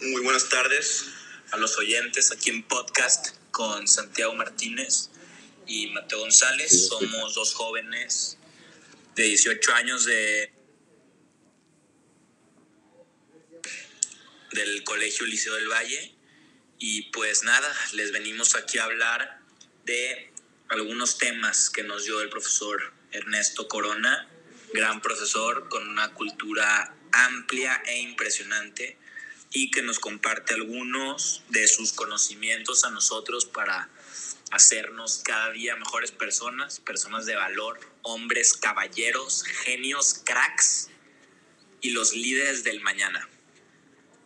Muy buenas tardes a los oyentes aquí en podcast con Santiago Martínez y Mateo González. Somos dos jóvenes de 18 años de del Colegio Liceo del Valle. Y pues nada, les venimos aquí a hablar de algunos temas que nos dio el profesor Ernesto Corona, gran profesor con una cultura amplia e impresionante y que nos comparte algunos de sus conocimientos a nosotros para hacernos cada día mejores personas, personas de valor, hombres, caballeros, genios, cracks y los líderes del mañana.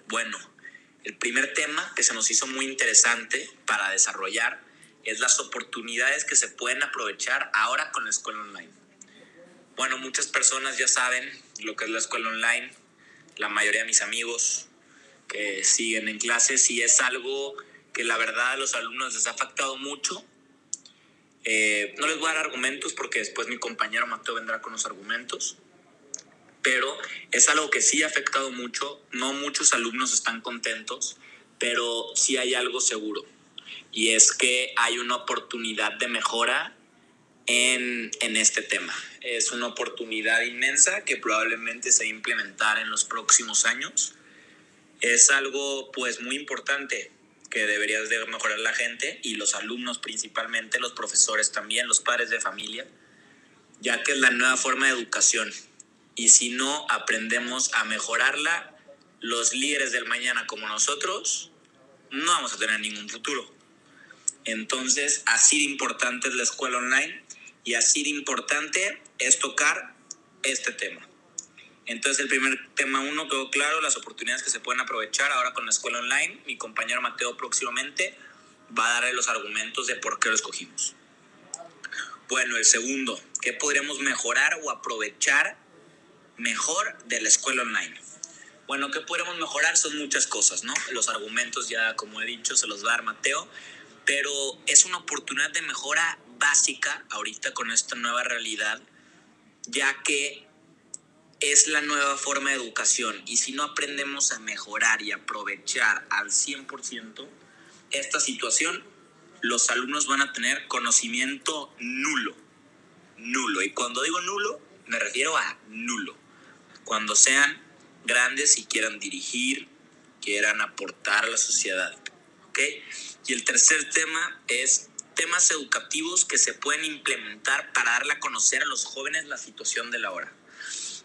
Bueno, el primer tema que se nos hizo muy interesante para desarrollar es las oportunidades que se pueden aprovechar ahora con la escuela online. Bueno, muchas personas ya saben lo que es la escuela online, la mayoría de mis amigos, que siguen en clases y es algo que la verdad a los alumnos les ha afectado mucho. Eh, no les voy a dar argumentos porque después mi compañero Mateo vendrá con los argumentos, pero es algo que sí ha afectado mucho. No muchos alumnos están contentos, pero sí hay algo seguro y es que hay una oportunidad de mejora en, en este tema. Es una oportunidad inmensa que probablemente se va a implementar en los próximos años es algo pues muy importante que deberías de mejorar la gente y los alumnos principalmente, los profesores también, los padres de familia, ya que es la nueva forma de educación. Y si no aprendemos a mejorarla, los líderes del mañana como nosotros, no vamos a tener ningún futuro. Entonces, así de importante es la escuela online y así de importante es tocar este tema. Entonces el primer tema uno quedó claro, las oportunidades que se pueden aprovechar ahora con la escuela online. Mi compañero Mateo próximamente va a darle los argumentos de por qué lo escogimos. Bueno, el segundo, ¿qué podríamos mejorar o aprovechar mejor de la escuela online? Bueno, ¿qué podríamos mejorar? Son muchas cosas, ¿no? Los argumentos ya, como he dicho, se los va a dar Mateo, pero es una oportunidad de mejora básica ahorita con esta nueva realidad, ya que es la nueva forma de educación y si no aprendemos a mejorar y aprovechar al 100% esta situación, los alumnos van a tener conocimiento nulo. Nulo. Y cuando digo nulo, me refiero a nulo. Cuando sean grandes y quieran dirigir, quieran aportar a la sociedad. ¿Ok? Y el tercer tema es temas educativos que se pueden implementar para darle a conocer a los jóvenes la situación de la hora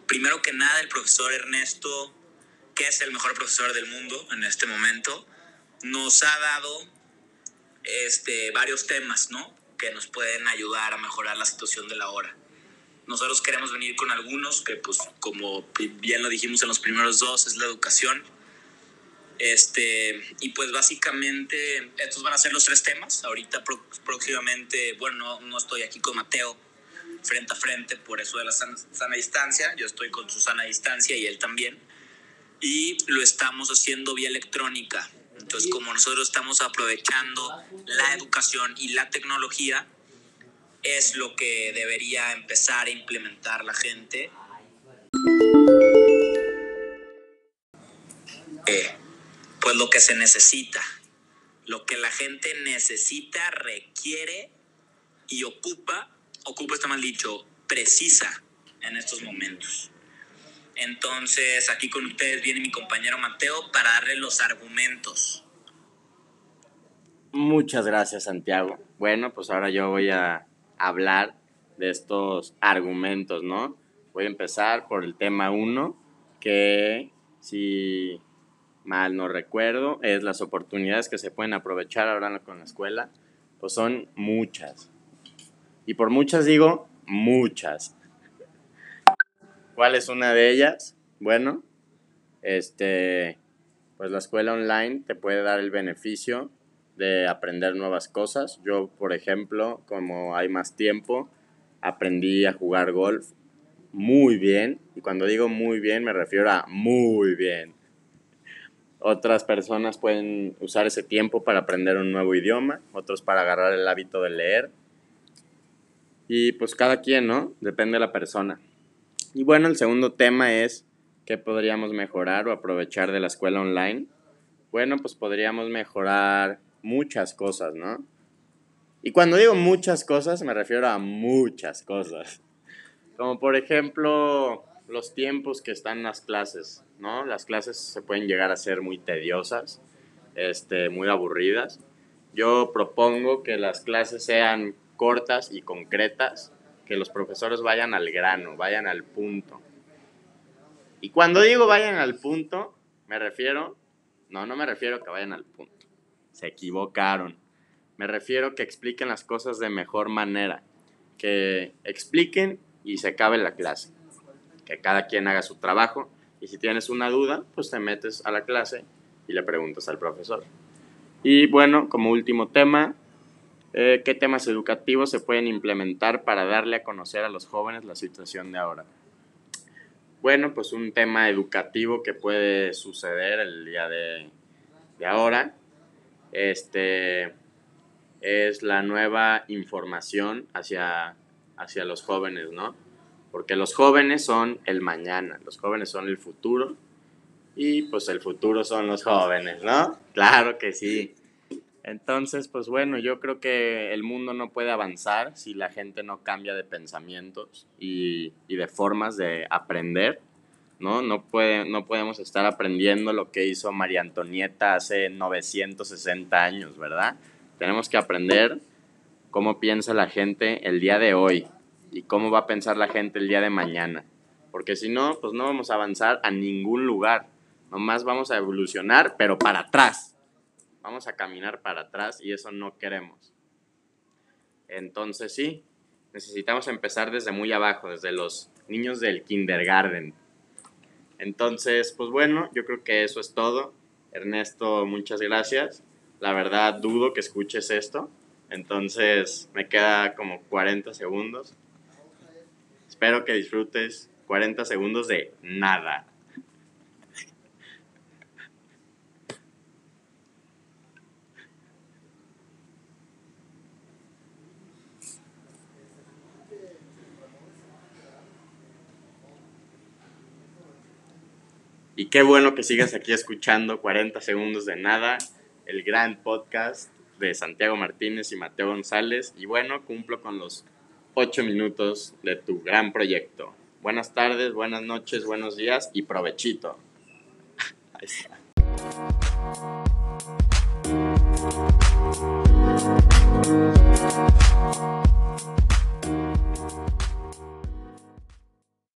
primero que nada, el profesor Ernesto, que es el mejor profesor del mundo en este momento, nos ha dado este, varios temas, ¿no? Que nos pueden ayudar a mejorar la situación de la hora. Nosotros queremos venir con algunos, que pues como bien lo dijimos en los primeros dos, es la educación. Este, y pues básicamente estos van a ser los tres temas. Ahorita próximamente, bueno, no, no estoy aquí con Mateo, frente a frente, por eso de la sana, distancia. Yo estoy con su sana distancia y él también. Y lo estamos haciendo vía electrónica. Entonces, como nosotros estamos aprovechando la educación y la tecnología, es lo que debería empezar a implementar la gente. Eh, pues lo que se necesita, lo que la gente necesita, requiere y ocupa ocupa está mal dicho, precisa en estos momentos. Entonces, aquí con ustedes viene mi compañero Mateo para darle los argumentos. Muchas gracias, Santiago. Bueno, pues ahora yo voy a hablar de estos argumentos, ¿no? Voy a empezar por el tema 1, que si mal no recuerdo, es las oportunidades que se pueden aprovechar ahora con la escuela, pues son muchas. Y por muchas digo, muchas. ¿Cuál es una de ellas? Bueno, este, pues la escuela online te puede dar el beneficio de aprender nuevas cosas. Yo, por ejemplo, como hay más tiempo, aprendí a jugar golf muy bien. Y cuando digo muy bien, me refiero a muy bien. Otras personas pueden usar ese tiempo para aprender un nuevo idioma, otros para agarrar el hábito de leer y pues cada quien, ¿no? Depende de la persona. Y bueno, el segundo tema es qué podríamos mejorar o aprovechar de la escuela online. bueno, pues podríamos mejorar muchas cosas, ¿no? Y cuando digo muchas cosas, me refiero a muchas cosas. Como por ejemplo, los tiempos que están las clases, ¿no? Las clases se pueden llegar a ser muy tediosas, este, muy aburridas. Yo propongo que las clases sean cortas y concretas, que los profesores vayan al grano, vayan al punto. Y cuando digo vayan al punto, me refiero, no, no me refiero que vayan al punto, se equivocaron. Me refiero que expliquen las cosas de mejor manera, que expliquen y se acabe la clase, que cada quien haga su trabajo y si tienes una duda, pues te metes a la clase y le preguntas al profesor. Y bueno, como último tema, eh, ¿qué temas educativos se pueden implementar para darle a conocer a los jóvenes la situación de ahora? Bueno, pues un tema educativo que puede suceder el día de, de ahora este, es la nueva información hacia, hacia los jóvenes, ¿no? Porque los jóvenes son el mañana, los jóvenes son el futuro y pues el futuro son los jóvenes, ¿no? Claro que sí. Entonces, pues bueno, yo creo que el mundo no puede avanzar si la gente no cambia de pensamientos y, de formas de aprender, ¿no? No, puede, no podemos estar aprendiendo lo que hizo María Antonieta hace 960 años, ¿verdad? Tenemos que aprender cómo piensa la gente el día de hoy y cómo va a pensar la gente el día de mañana. Porque si no, pues no vamos a avanzar a ningún lugar. Nomás vamos a evolucionar, pero para atrás vamos a caminar para atrás y eso no queremos. Entonces sí, necesitamos empezar desde muy abajo, desde los niños del kindergarten. Entonces, pues bueno, yo creo que eso es todo. Ernesto, muchas gracias. La verdad, dudo que escuches esto. Entonces, me queda como 40 segundos. Espero que disfrutes 40 segundos de nada. Y qué bueno que sigas aquí escuchando 40 segundos de nada, el gran podcast de Santiago Martínez y Mateo González. Y bueno, cumplo con los 8 minutos de tu gran proyecto. Buenas tardes, buenas noches, buenos días y provechito. Ahí está. Thank.